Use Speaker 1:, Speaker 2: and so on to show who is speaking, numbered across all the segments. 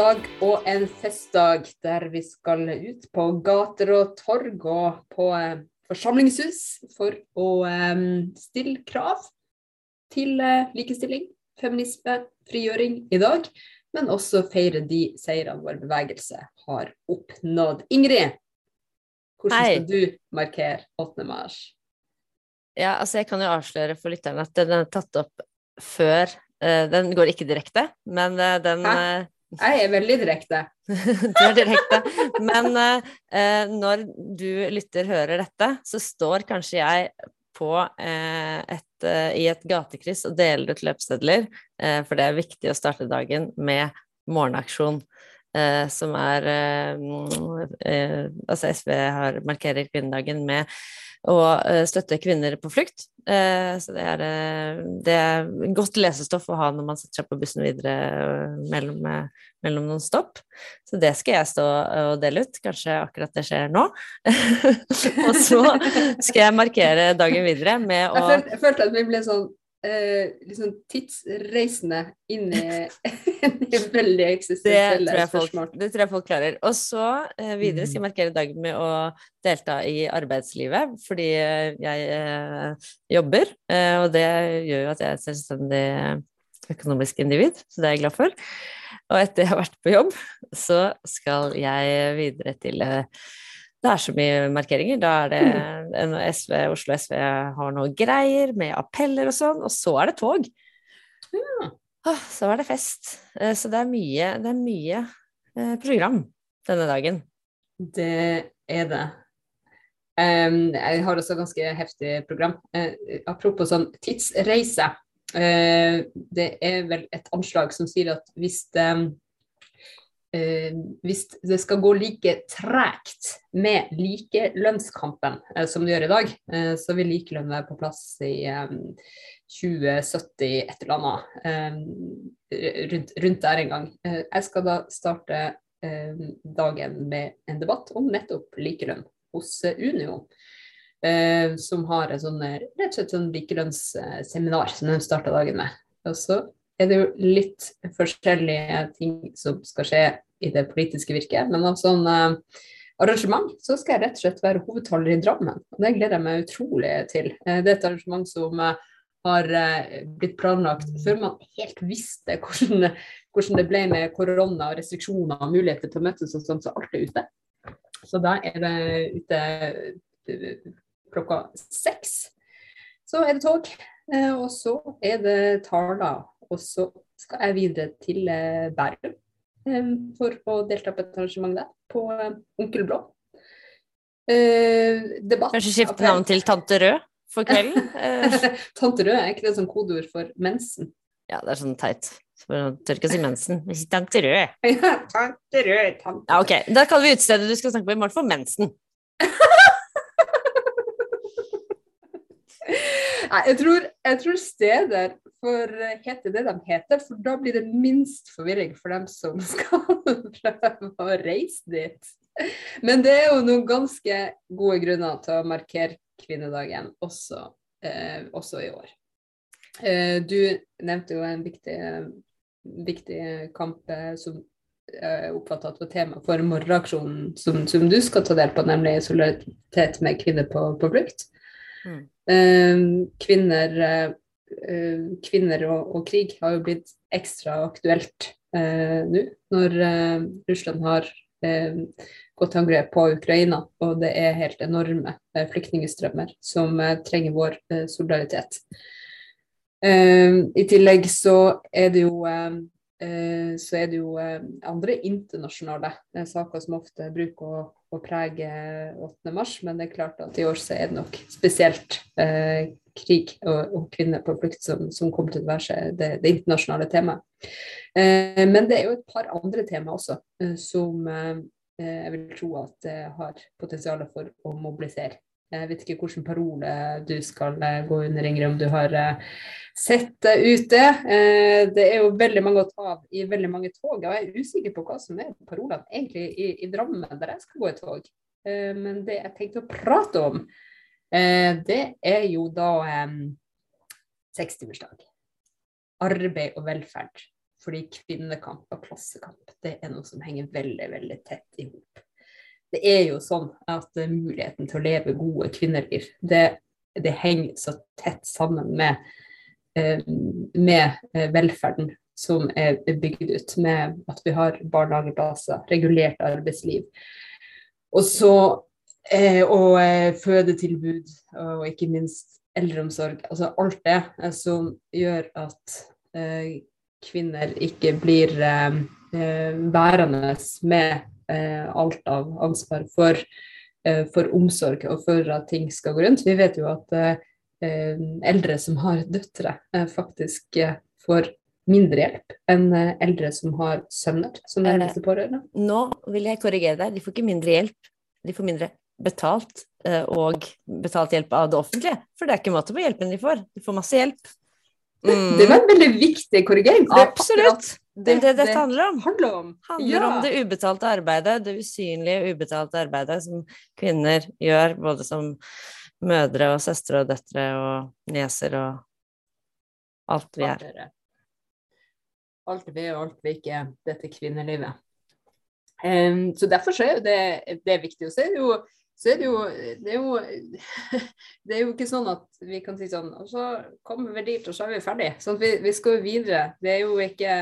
Speaker 1: kampdag og en festdag der vi skal ut på gater og torg og på eh, forsamlingshus for å eh, stille krav til eh, likestilling, feminisme, frigjøring i dag. Men også feire de seirene vår bevegelse har oppnådd. Ingrid, hvordan skal du markere 8. mars?
Speaker 2: Ja, altså jeg kan jo avsløre for lytterne at den er tatt opp før Den går ikke direkte, men den
Speaker 1: Hæ? Jeg er veldig direkte.
Speaker 2: Du er direkte. Men eh, eh, når du lytter hører dette, så står kanskje jeg på eh, et, eh, i et gatekryss og deler ut løpsedler, eh, for det er viktig å starte dagen med morgenaksjon. eh, som er eh, mm, Altså SV har, markerer kvinnedagen med å eh, støtte kvinner på flukt. Eh, så det er, eh, det er godt lesestoff å ha når man setter seg på bussen videre mellom, mellom noen stopp. Så det skal jeg stå og dele ut. Kanskje akkurat det skjer nå. og så skal jeg markere dagen videre med
Speaker 1: Jeg
Speaker 2: å
Speaker 1: følte, jeg følte at vi ble sånn eh, liksom tidsreisende inn i, inn veldig eksistensielle spørsmål.
Speaker 2: det tror jeg folk klarer. Og så eh, videre skal jeg
Speaker 1: Mm.
Speaker 2: markere dagen med å delta i arbeidslivet, fordi eh, jeg eh, jobber, eh, og det gjør jo at jeg er et selvstendig økonomisk individ, så det er jeg glad for. Og etter jeg har vært på jobb, så skal jeg videre til eh, det er så mye markeringer. Da er det SV, Oslo SV har noe greier med appeller og sånn, og så er det tog.
Speaker 1: Ja.
Speaker 2: Så er det fest. Eh, Så det er mye, det er mye eh, program denne dagen.
Speaker 1: Det er det. Um, jeg har også ganske heftig program. Uh, apropos sånn tidsreise. Uh, det er vel et anslag som sier at hvis det, hvis det skal gå like tregt med likelønnskampen eh, som det gjør i dag, eh, så vil likelønn være på plass i em, 2070 et eller annet. rundt, rundt der en gang. Eh, jeg skal da starte eh, dagen med en debatt om nettopp likelønn hos eh, Unio. Eh, som har et sånn, eh, rett og slett sånn likelønnsseminar som de starta dagen med. Og så er det jo litt forskjellige ting som skal skje i det politiske virket, men av sånn eh, arrangement så skal jeg rett og slett være hovedtaler i Drammen. Og det gleder jeg meg utrolig til. Eh, det er et arrangement som eh, har eh, blitt planlagt før man helt visste hvordan, hvordan det ble med korona og restriksjoner og muligheter til å møtes og sånn, så alt er ute. Så da er det ute eh, klokka seks. Så er det tog, og så er det taler. Og så skal jeg videre til eh, Bærum eh, for å delta på et arrangement der, på eh, Onkel Blå. Eh, debatt.
Speaker 2: Kanskje skifte navn til Tante Rød for kvelden?
Speaker 1: Tante Rød, er ikke det sånn kodeord for mensen?
Speaker 2: ja, det er sånn teit. For tør ikke å si mensen. Tante Rød.
Speaker 1: Ja, tante Rød, tante
Speaker 2: Ja, ok. Da kaller vi utstedet du skal snakke på i morgen for mensen.
Speaker 1: Nei, jeg tror, jeg tror steder får hete det de heter, for da blir det minst forvirring for dem som skal prøve å reise dit. Men det er jo noen ganske gode grunner til å markere kvinnedagen også, eh, også i år. Eh, du nevnte jo en viktig, viktig kamp eh, som jeg oppfatter at var tema for morgenaksjonen som, som du skal ta del på, nemlig solidaritet med kvinner på, på flukt.
Speaker 2: Mm.
Speaker 1: Eh, kvinner, eh, eh, kvinner og, og krig har jo blitt ekstra aktuelt eh, nå, når eh, Russland har eh, gått til angrep på Ukraina, og det er helt enorme eh, flyktningstrømmer som trenger vår solidaritet. I tillegg så er det jo så er det jo andre internasjonale saker som ofte bruker å, å prege 8. mars, men det er klart at i år så er det nok spesielt eh, krig og, og kvinner på flukt som, som kommer til å være det, det internasjonale temaet. Eh, men det er jo et par andre tema også eh, som eh, jeg vil tro at det har potensial for å mobilisere. Jeg vet ikke hvilken parole du skal eh, gå under, Ingrid, om du har eh, sett deg ute. Eh, Det er jo veldig mange å ta av i veldig mange tog. og Jeg er usikker på hva som er parolene egentlig i, i Drammen, der jeg skal gå i tog. Men det jeg tenkte å prate om, det er jo da sekstimersdag. Arbeid og velferd fordi kvinnekamp og klassekamp det er noe som henger veldig, veldig tett i hop. Det er jo sånn at muligheten til å leve gode kvinneliv, det, det henger så tett sammen med, eh, med velferden som er bygd ut, med at vi har barnehageplasser, regulert arbeidsliv. Og så og fødetilbud, og ikke minst eldreomsorg. Altså alt det som gjør at kvinner ikke blir værende med alt av ansvar for, for, omsorg og for at ting skal gå rundt. Vi vet jo at eldre som har døtre, faktisk får mindre hjelp enn eldre som har sønner som nærmeste pårørende.
Speaker 2: Nå vil jeg korrigere deg, de får ikke mindre hjelp, de får mindre betalt og betalt hjelp av det offentlige. For det er ikke måte på hjelpen de får, de får masse hjelp.
Speaker 1: Mm. Det var en veldig viktig korrigering.
Speaker 2: Absolutt. Det det dette handler om.
Speaker 1: handler om.
Speaker 2: handler ja. om det ubetalte arbeidet, det usynlige ubetalte arbeidet som kvinner gjør, både som mødre og søstre og døtre og nieser og alt vi er.
Speaker 1: Alt vi er og alt vi ikke er, dette kvinnelivet. Um, så derfor så er det, det er viktig. Og så er det jo så er det jo det er jo, det er jo ikke sånn at vi kan si sånn Og så kommer vi dit, og så er vi ferdig. Sånn vi, vi skal jo videre. Det er jo ikke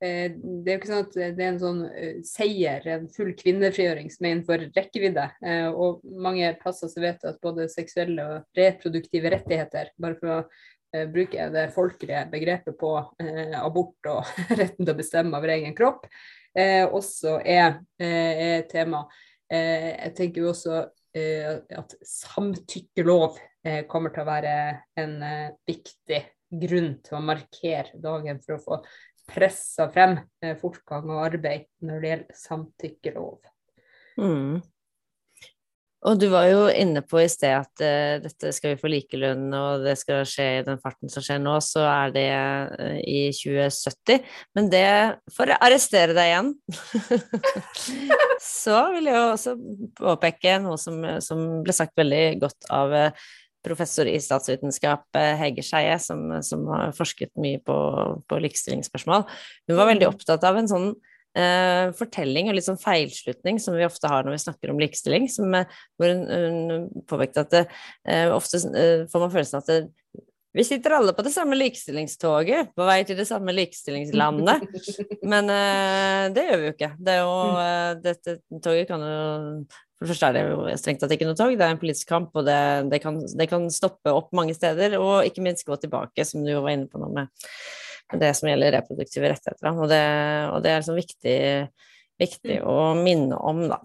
Speaker 1: det er jo ikke sånn at det er en sånn eh, seier, en full kvinnefrigjøring som er innenfor rekkevidde. Eh, og mange plasser så vet at både seksuelle og reproduktive rettigheter, bare for å bruke det folkelige begrepet på abort og retten til å bestemme over egen kropp, også er, er tema. jeg tenker jo også Eh, at samtykkelov eh, kommer til å være en eh, viktig grunn til å markere dagen for å få pressa frem fortgang og arbeid når det gjelder samtykkelov.
Speaker 2: Mm. Og du var jo inne på i sted at uh, dette skal vi få likelønn, og det skal skje i den farten som skjer nå, så er det uh, i 2070. Men det for å arrestere deg igjen, så vil jeg jo også påpeke noe som, som ble sagt veldig godt av uh, professor i statsvitenskap Hege Skeie, som, som, har forsket mye på, på likestillingsspørsmål. Hun var veldig opptatt av en sånn eh, fortelling og litt sånn feilslutning som vi ofte har når vi snakker om likestilling, som, eh, hvor hun, hun påpekte at det, eh, ofte eh, får man følelsen at det, vi sitter alle på det samme likestillingstoget på vei til det samme likestillingslandet. Men uh, det gjør vi jo ikke. Det jo, uh, dette toget kan jo For det første er det jo strengt tatt ikke noe tog, det er en politisk kamp, og det, det, kan, det, kan, stoppe opp mange steder, og ikke minst gå tilbake, som du jo var inne på nå med det som gjelder reproduktive rettigheter. Og det, og det er liksom viktig, viktig mm. å minne om, da.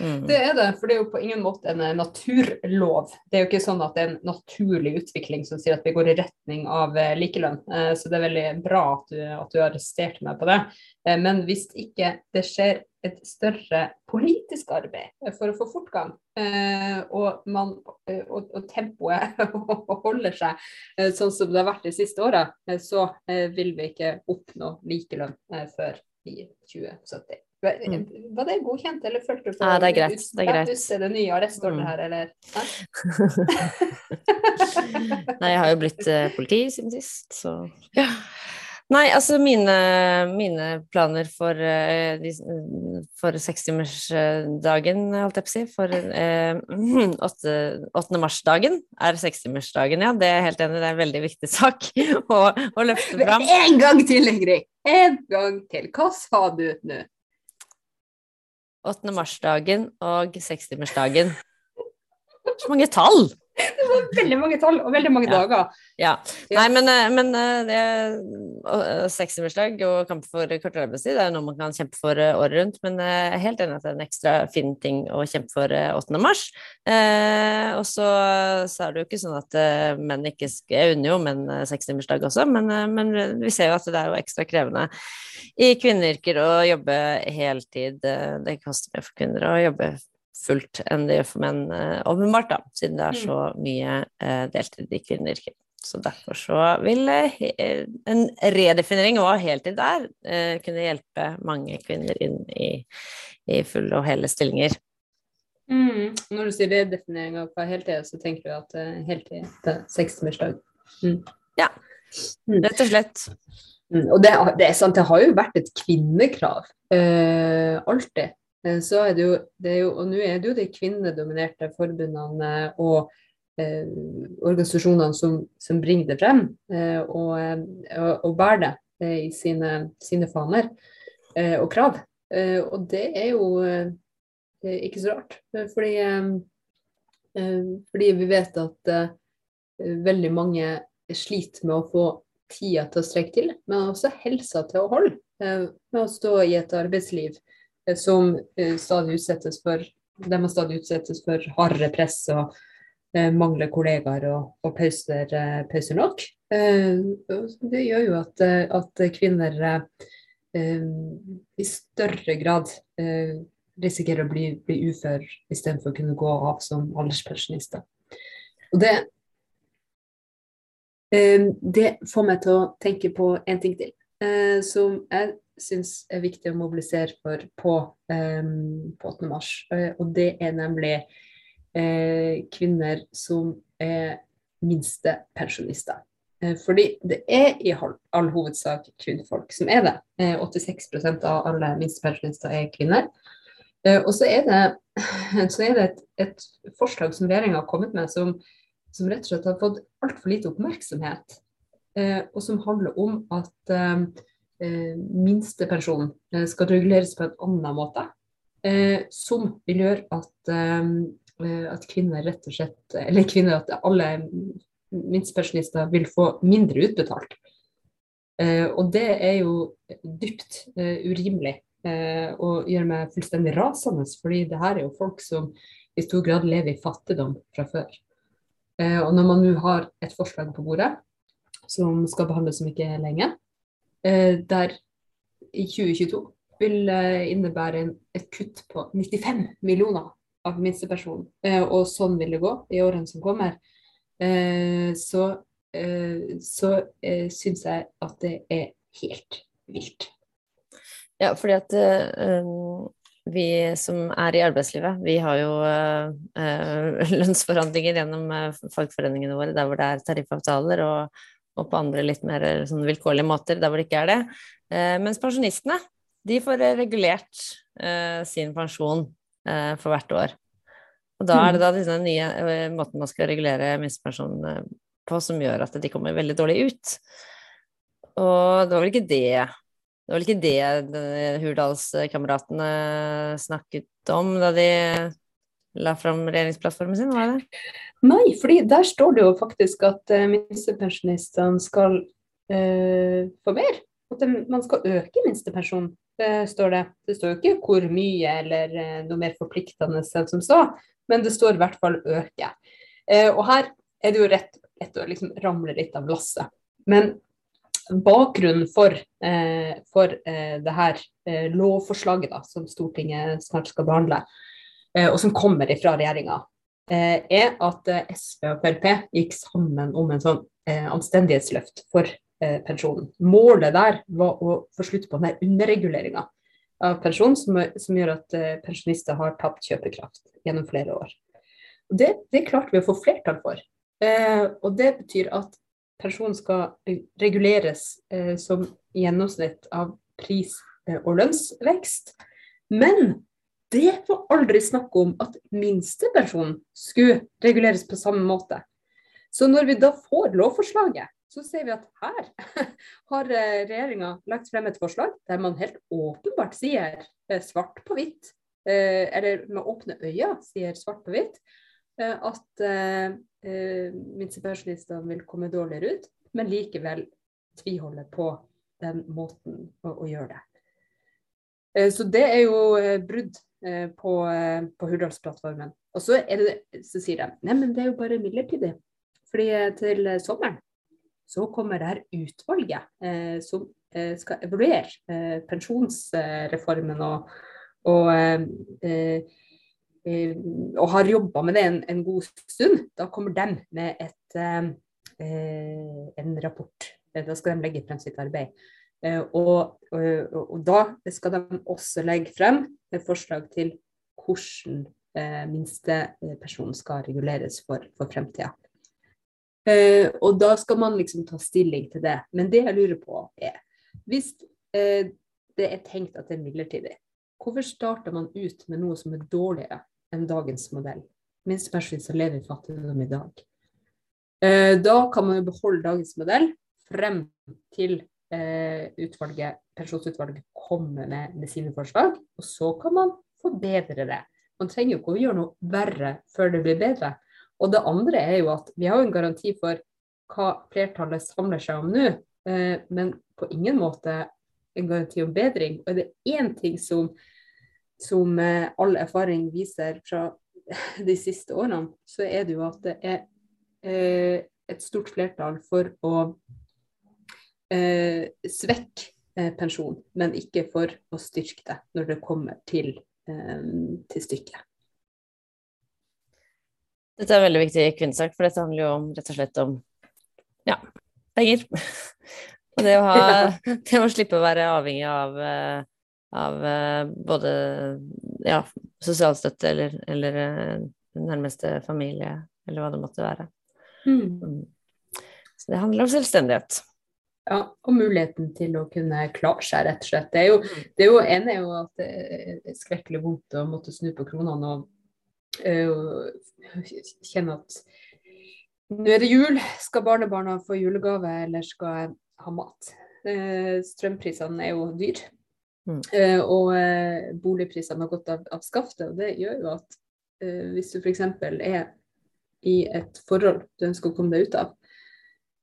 Speaker 1: Mm. Det er det, for det er jo på ingen måte en eh, naturlov. Det er jo ikke sånn at det er en naturlig utvikling som sier at vi går i retning av eh, likelønn. Eh, så det er veldig bra at du, at du arresterte meg på det. Men hvis ikke det skjer et større politisk arbeid for å få fortgang, og, man, og, og tempoet holder seg sånn som det har vært de siste åra, så vil vi ikke oppnå likelønn før i 2070. Mm. Var det godkjent, eller følte du
Speaker 2: for ja, det er greit. Det er greit.
Speaker 1: Du ser det nye arrestordnet mm. her, eller?
Speaker 2: Nei, jeg har jo blitt uh, politi siden sist, så ja. Nei, altså mine, mine planer for, de, for sekstimersdagen, holdt jeg på å si, for uh, 8. 8. mars-dagen er sekstimersdagen, ja. Det er helt enig det er en veldig viktig sak å, å løfte fram.
Speaker 1: En gang til, Ingrid! En gang til. Hva sa du nå?
Speaker 2: 8. mars-dagen og sekstimersdagen. Så mange tall!
Speaker 1: Det var veldig mange tall og veldig mange
Speaker 2: ja.
Speaker 1: dager.
Speaker 2: Ja. Nei, men, eh, men eh, det sekstimersdag og kamp for kortere arbeidstid er noe man kan kjempe for eh, året rundt, men jeg er helt enig at det er en ekstra fin ting å kjempe for 8. mars. Eh, og så, så, er det jo ikke sånn at menn ikke Jeg unner jo menn sekstimersdag også, men, men vi ser jo at det er jo ekstra krevende i kvinneyrker å jobbe heltid. Det koster mer for kvinner å jobbe fullt enn det gjør for menn, eh, åpenbart, da, siden det er så mm. mye eh, deltid i kvinneyrker. Så derfor så vil eh, en redefinering av hva heltid er, kunne hjelpe mange kvinner inn i, i fulle og hele stillinger.
Speaker 1: Mm. Når du sier redefinering av hva heltid er, så tenker du at heltid er sekstimersdag?
Speaker 2: Mm. Ja, mm. rett og slett.
Speaker 1: Mm, og det, det, er sant, det har jo vært et kvinnekrav. Uh, alltid. Eh, så er det jo, det er jo Og nå er det jo de kvinnedominerte forbundene og eh, organisasjonene som, som, bringer det frem eh, og, og, og, bærer det eh, i sine, sine faner eh, og krav. og det er jo ikke så rart. Fordi, fordi vi vet at veldig mange sliter med å få tida til å strekke til, men også helsa til å holde. Eh, med å stå i et arbeidsliv eh, som eh, stadig utsettes for de har stadig utsettes for hardere press og mangler kollegaer og, og pauser, pauser, nok. det gjør jo at, at kvinner i større grad risikerer å bli, bli ufør istedenfor å kunne gå av som alderspensjonister. Og det det får meg til å tenke på en ting til, eh, som jeg syns er viktig å mobilisere for på, ehm, på 8. mars. Eh, og det er nemlig eh, kvinner som er minstepensjonister. Fordi det er i all hovedsak kvinnfolk som er det. 86% av alle minstepensjonister er kvinner. Og så er det, så er det et, et, forslag som regjeringa har kommet med som som rett og slett har fått altfor lite oppmerksomhet, eh, og som handler om at eh, eh minstepensjon eh, skal reguleres på en annen måte. Eh, som vil gjøre at, at, kvinner rett og slett, eller kvinner, at alle minstepensjonister vil få mindre utbetalt. og det er jo dypt urimelig og gjør meg fullstendig rasende, fordi det her er jo folk som i stor grad lever i fattigdom fra før. Og når man nå har et forslag på bordet som skal behandles om ikke lenge, der i 2022 vil eh, innebære et kutt på 95 millioner av minstepensjonen, og sånn vil det gå i årene som kommer, så, så syns jeg at det er helt vilt.
Speaker 2: Ja, fordi at um vi som er i arbeidslivet, vi har jo lønnsforhandlinger gjennom fagforeningene våre der hvor det er tariffavtaler, og, og på andre litt mer sånn, vilkårlige måter der hvor det ikke er det. Uh, mens pensjonistene, de får regulert sin pensjon for hvert år. Og da er det da denne nye måten man skal regulere minstepensjon på, som gjør at de kommer veldig dårlig ut. Og det var vel ikke det det var vel ikke det Hurdalskameratene snakket om da de la fram regjeringsplattformen sin, var det?
Speaker 1: Nei, fordi der står det jo faktisk at uh, minstepensjonistene skal uh, få mer. At man skal øke minstepensjonen, uh, står det. Det står jo ikke hvor mye eller uh, noe mer forpliktende enn som så, men det står i hvert fall øke. og her er det jo rett, rett å liksom ramle litt av lasset. Men bakgrunnen for, eh, for eh, det her eh, lovforslaget da, som Stortinget snart skal behandle, eh, og som kommer fra regjeringa, eh, er at eh, SV og Frp gikk sammen om en sånn anstendighetsløft for pensjonen. Målet der var å få slutt på denne underreguleringa av pensjon, som, som, gjør at pensjonister har tapt kjøpekraft gjennom flere år. Det, det klarte vi å få flertall for. og det betyr at pensjon skal reguleres eh, som gjennomsnitt av pris- eh, og lønnsvekst. Men det var aldri snakk om at minstepensjonen skulle reguleres på samme måte. Så når vi da får lovforslaget, så ser vi at her har eh, regjeringa lagt frem et forslag der man helt åpenbart sier eh, svart på hvitt, eller med åpne øyne sier svart på hvitt, at eh, minstepensjonistene vil komme dårligere ut, men likevel tviholder på den måten å, gjøre det. Eh, så det er jo eh, brudd eh, på, eh, på Hurdalsplattformen. Og så, det, så sier de nei, men det er jo bare midlertidig. Fordi eh, til sommeren så kommer det her utvalget som skal evaluere pensjonsreformen og, og Eh, og har jobba med det en, en, god stund, da kommer de med et, eh, eh en rapport. Eh, da skal de legge frem sitt arbeid. Eh, og, og, og, da skal de også legge frem forslag til hvordan eh, minstepensjonen skal reguleres for, for fremtida. Eh, og da skal man liksom ta stilling til det. Men det jeg lurer på er hvis eh, det er tenkt at det er midlertidig, hvorfor starter man ut med noe som er dårligere enn dagens modell? Minstepensjonister lever i fattigdom i dag. Eh, da kan man jo beholde dagens modell frem til eh, utvalget, pensjonsutvalget kommer med, med sine forslag, og så kan man forbedre det. Man trenger jo ikke å gjøre noe verre før det blir bedre. Og det andre er jo at vi har jo en garanti for hva flertallet samler seg om nå, eh, men på ingen måte en garanti om bedring. Og det er én ting som, som eh, all erfaring viser fra de siste årene, så er det jo at det er eh, et stort flertall for å eh, svekke eh, pensjon, men ikke for å styrke det når det kommer til, eh, til stykket.
Speaker 2: Dette er veldig viktig kvinnesak, for dette handler jo om, rett og slett om ja, penger. og det å, ha, det å slippe å være avhengig av, eh, av både ja, sosialstøtte eller, eller nærmeste familie, eller hva det måtte være. Mm. mm. Så det handler om selvstendighet.
Speaker 1: Ja, og muligheten til å kunne klare seg, rett og slett. Det er jo, mm. det er jo ene er jo at det er skrekkelig vondt å måtte snu på kronene og, øh, kjenne at nå er det jul, skal barnebarna få julegave, eller skal jeg ha mat? Eh, strømprisene er jo dyr. Mm. Eh, og boligprisene har gått av, av skaftet. og Det gjør jo at hvis du f.eks. er i et forhold du ønsker å komme deg ut av, Eh,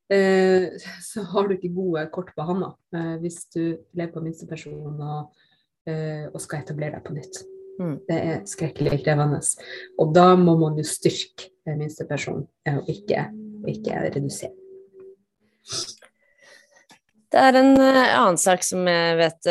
Speaker 1: så har du ikke gode kort på hånda eh, hvis du lever på minstepensjon og, eh, og skal etablere deg på nytt. Mm. Det er skrekkelig krevende. Og da må man jo styrke minstepensjonen, og ikke, ikke redusere.
Speaker 2: Det er en annen sak som jeg vet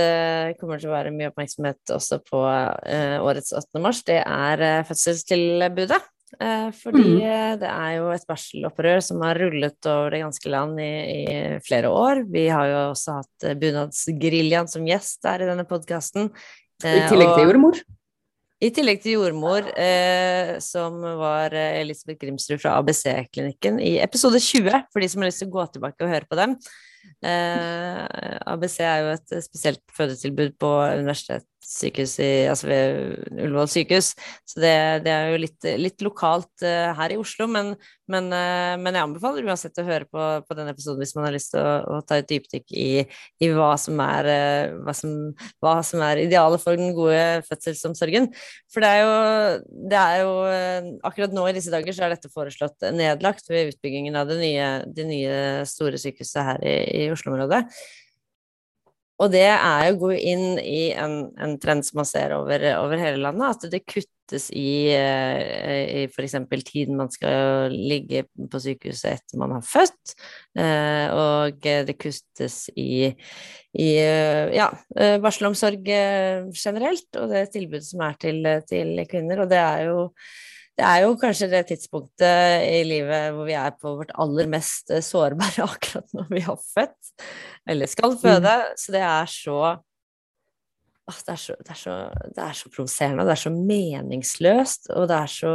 Speaker 2: kommer til å være mye oppmerksomhet også på årets 8. mars. Det er fødselstilbudet. Eh, fordi mm. Eh, det er jo et barselopprør som har rullet over det ganske land i, i flere år. Vi har jo også hatt eh, Bunadsgeriljaen som gjest der i denne podkasten.
Speaker 1: I tillegg til jordmor?
Speaker 2: I tillegg til jordmor, eh, som var Elisabeth Grimsrud fra ABC-klinikken i episode 20, for de som har lyst til å gå tilbake og høre på dem. Eh, ABC er jo et spesielt fødetilbud på universitetssykehus i, altså ved Ullevål sykehus, så det, det er jo litt, litt lokalt uh, her i Oslo. Men, men, uh, men, jeg anbefaler uansett å høre på, på den episoden hvis man har lyst til å, å ta et dypdykk i, i, hva, som er, uh, hva, som, hva som er idealet for den gode fødselsomsorgen. For det er jo, det er jo Akkurat nå i disse dager så er dette foreslått nedlagt ved utbyggingen av det nye, det nye store sykehuset her i, i Oslo-området. Og det er å gå inn i en, en trend som man ser over, over, hele landet, at det kuttes i, eh, i f.eks. tiden man skal ligge på sykehuset etter man har født, eh, og det kuttes i, i ja, barselomsorg generelt, og det tilbudet som er til, til kvinner. Og det er jo det er jo kanskje det tidspunktet i livet hvor vi er på vårt aller mest eh, sårbare akkurat når vi har født, eller skal føde. Mm. Så det er så det er så, det er så, det er så provoserende, det er så meningsløst, og det er så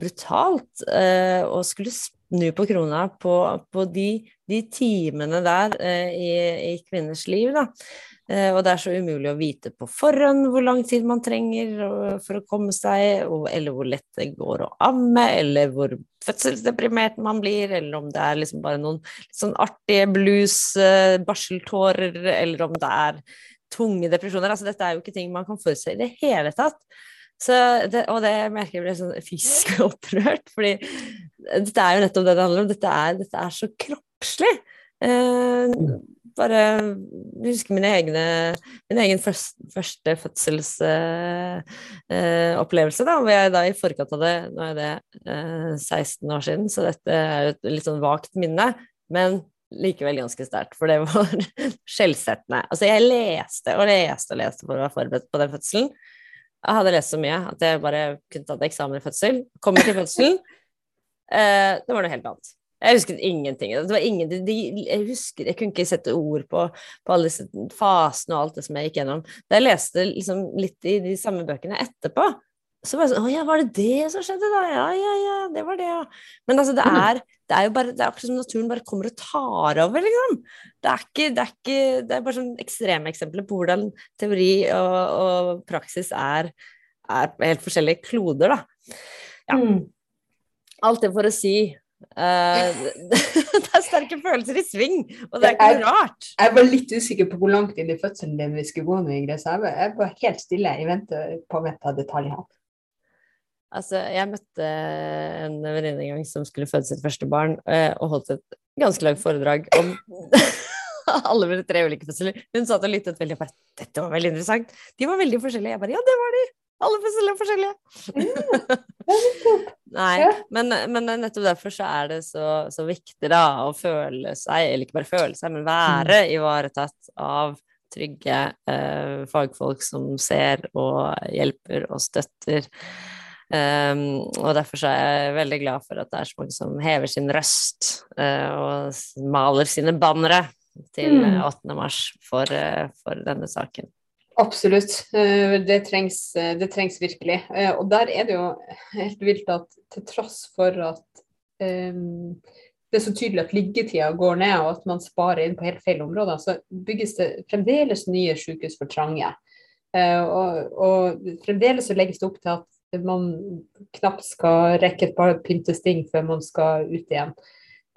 Speaker 2: brutalt eh, å skulle snu på krona på, på de, de, timene der eh, i, i, kvinners liv, da. Eh, og det er så umulig å vite på forhånd hvor lang tid man trenger for å komme seg, eller hvor lett det går å amme, eller hvor fødselsdeprimert man blir, eller om det er liksom bare noen sånn artige blues, eh, barseltårer, eller om det er tunge depresjoner. Altså, dette er jo ikke ting man kan forutse i det hele tatt. Det, og det merker jeg blir sånn fysisk opprørt, fordi dette er jo nettopp det det handler om. Dette er, dette er så kroppslig. Eh, bare husker mine egne, min egen første, første fødselsopplevelse, uh, uh, hvor jeg da i forkant av det Nå er det uh, 16 år siden, så dette er et litt sånn vagt minne, men likevel ganske sterkt, for det var skjellsettende. Altså, jeg leste og leste og leste for å være forberedt på den fødselen. Jeg hadde lest så mye at jeg bare kunne tatt eksamen i fødsel. Kommer til fødselen, eh, det var noe helt annet. Jeg husket ingenting. Det var ingen, de, jeg, husker, jeg kunne ikke sette ord på, på alle disse fasene og alt det som jeg gikk gjennom. Da jeg leste liksom litt i de samme bøkene etterpå, så var det sånn Å ja, var det det som skjedde, da? Ja, ja, ja, det var det, ja. Men altså, det er, det er jo bare, det er akkurat som naturen bare kommer og tar over, liksom. Det er ikke, det er, ikke, det er bare sånn ekstreme eksempler på hvordan teori og, og praksis er, er, helt forskjellige kloder, da. Ja. Mm. Alt det for å si det er sterke følelser i sving, og det er ikke noe rart.
Speaker 1: Jeg var litt usikker på hvor langt inn i fødselen din vi skulle gå nå. Så jeg var, jeg var helt stille i vente på å vite detaljene.
Speaker 2: Altså, jeg møtte en venninne en gang som skulle føde sitt første barn, uh, og holdt et ganske langt foredrag om alle mine tre ulike fødsler. Hun satt og lyttet veldig og bare 'Dette var veldig interessant'. De var veldig forskjellige. Jeg bare 'Ja, det var de'. Alle fødsler er forskjellige. Nei, men, men, nettopp derfor så er det så, så, viktig da å føle seg, eller ikke bare føle seg, men være mm. ivaretatt av trygge eh, fagfolk som ser og hjelper og støtter. Um, og derfor så er jeg veldig glad for at det er så mange som hever sin røst uh, og maler sine bannere til 8. Mm. mars for, uh, for denne saken.
Speaker 1: Absolutt. Eh, det trengs, eh, det trengs, virkelig. Eh, og der er det jo helt vilt at til tross for at um, det er så tydelig at liggetida går ned og at man sparer inn på helt feil områder, så bygges det fremdeles nye sykehus for trange. Og, og, fremdeles så legges det opp til at man knapt skal rekke et par pyntesting før man skal ut igjen.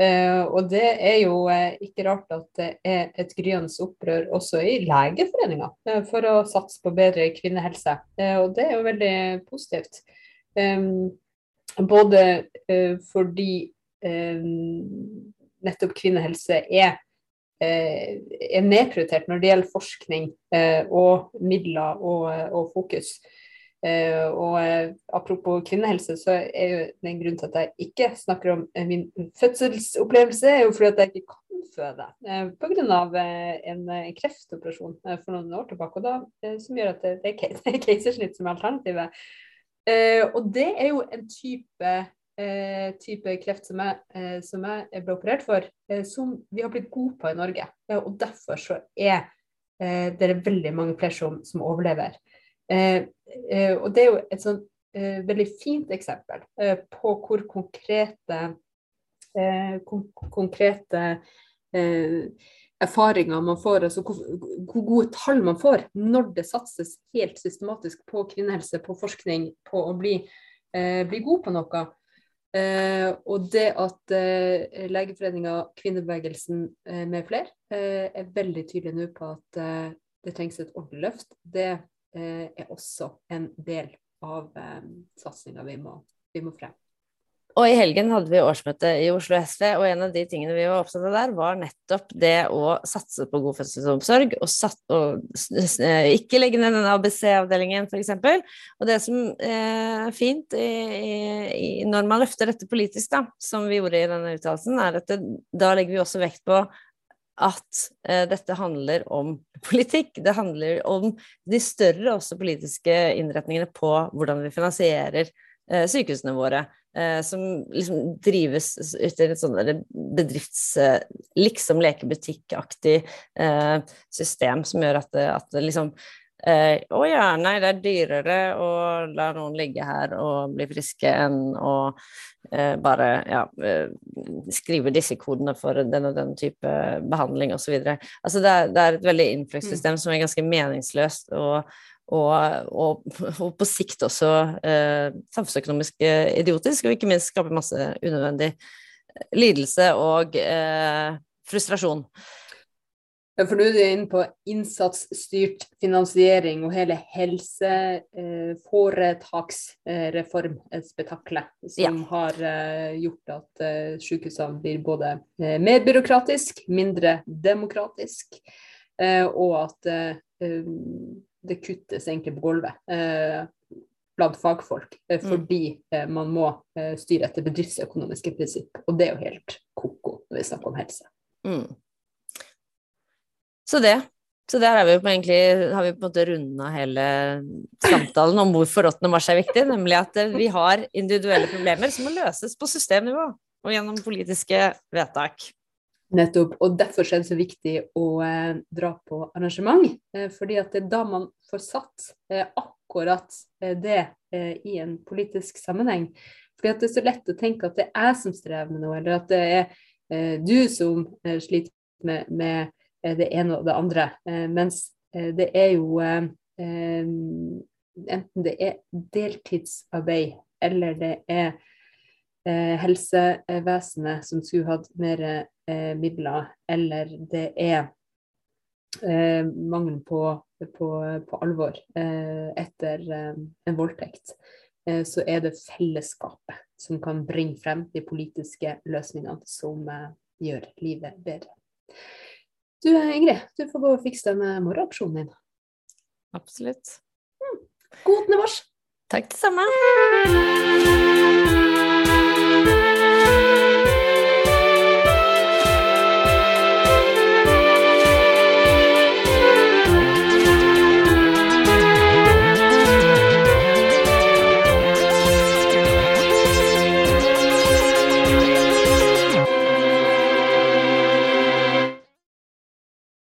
Speaker 1: Uh, og det er jo uh, ikke rart at det er et gryende opprør også i Legeforeninga uh, for å satse på bedre kvinnehelse. og det er jo veldig positivt. Um, både fordi um, nettopp kvinnehelse er, er nedprioritert når det gjelder forskning og midler og, og fokus. Uh, og uh, apropos kvinnehelse, så er jo den grunnen til at jeg ikke snakker om uh, min fødselsopplevelse, er jo fordi at jeg ikke kan føde pga. en kreftoperasjon for noen år tilbake. og da, Som gjør at det, det er keisersnitt som er alternativet. og det er jo en type, type kreft som jeg, som jeg, ble operert for, som vi har blitt gode på i Norge. og derfor så er det veldig mange flere som, som overlever. Eh, eh, og det er jo et sånn eh, veldig fint eksempel på hvor konkrete, kon konkrete erfaringer man får, altså hvor, hvor, gode tall man får når det satses helt systematisk på kvinnehelse, på forskning, på å bli, bli god på noe. Eh, og det at eh, Legeforeninga, kvinnebevegelsen eh, med flere er veldig tydelig nå på at det trengs et ordentlig løft, det Eh, er også en del av eh, satsinga vi, vi, må frem.
Speaker 2: Og i helgen hadde vi årsmøte i Oslo SV, og en av de tingene vi var opptatt av der, var nettopp det å satse på god fødselsomsorg, og, satt, og ikke legge ned denne ABC-avdelingen, f.eks. Og det som er fint i, i, når man løfter dette politisk, da, som vi gjorde i denne uttalelsen, er at det, da legger vi også vekt på at eh, dette handler om politikk. Det handler om de større også politiske innretningene på hvordan vi finansierer eh, sykehusene våre. Eh, som liksom drives etter et sånn bedrifts... Eh, liksom lekebutikkaktig eh, system som gjør at at det Eh, å ja, nei, det er dyrere å la noen ligge her og bli friske enn å eh, bare ja, eh, skrive disse kodene for den og den type behandling osv. Altså det er, det er et veldig innflukssystem mm. som er ganske meningsløst. og og, og, og, på sikt også eh, samfunnsøkonomisk idiotisk, og ikke minst skaper masse unødvendig lidelse og eh, frustrasjon.
Speaker 1: For nå er du inne på innsatsstyrt finansiering og hele helseforetaksreformspetakkelet eh, som ja. har eh, gjort at eh, sykehusene blir både uh, mer byråkratisk, mindre demokratisk, og at det kuttes egentlig på gulvet blant fagfolk, mm. fordi man må styre etter bedriftsøkonomiske prinsipp. Og det er jo helt ko-ko når vi snakker om helse. Mm.
Speaker 2: Så det. Så der vi egentlig, har vi på en måte runda hele samtalen om hvorfor 8. mars er viktig, nemlig at vi har individuelle problemer som må løses på systemnivå og gjennom politiske vedtak.
Speaker 1: Nettopp. Og derfor er det så viktig å eh, dra på arrangement. Eh, fordi at det er da man får satt eh, akkurat eh, det eh, i en politisk sammenheng. For det er så lett å tenke at det er jeg som strever med noe, eller at det er eh, du som eh, sliter med, med, eh, det ene og det andre. Eh, mens eh, det er jo Enten det er deltidsarbeid eller det er helsevesenet som skulle hatt mer midler, eller det er mangelen på, på, på alvor etter en voldtekt. Eh, så er det fellesskapet som kan bringe frem de politiske løsningene som eh, gjør livet bedre. Du Ingrid, du får gå og fikse denne morgenaksjonen din.
Speaker 2: Absolutt.
Speaker 1: Mm. God 8. mars!
Speaker 2: Takk det samme.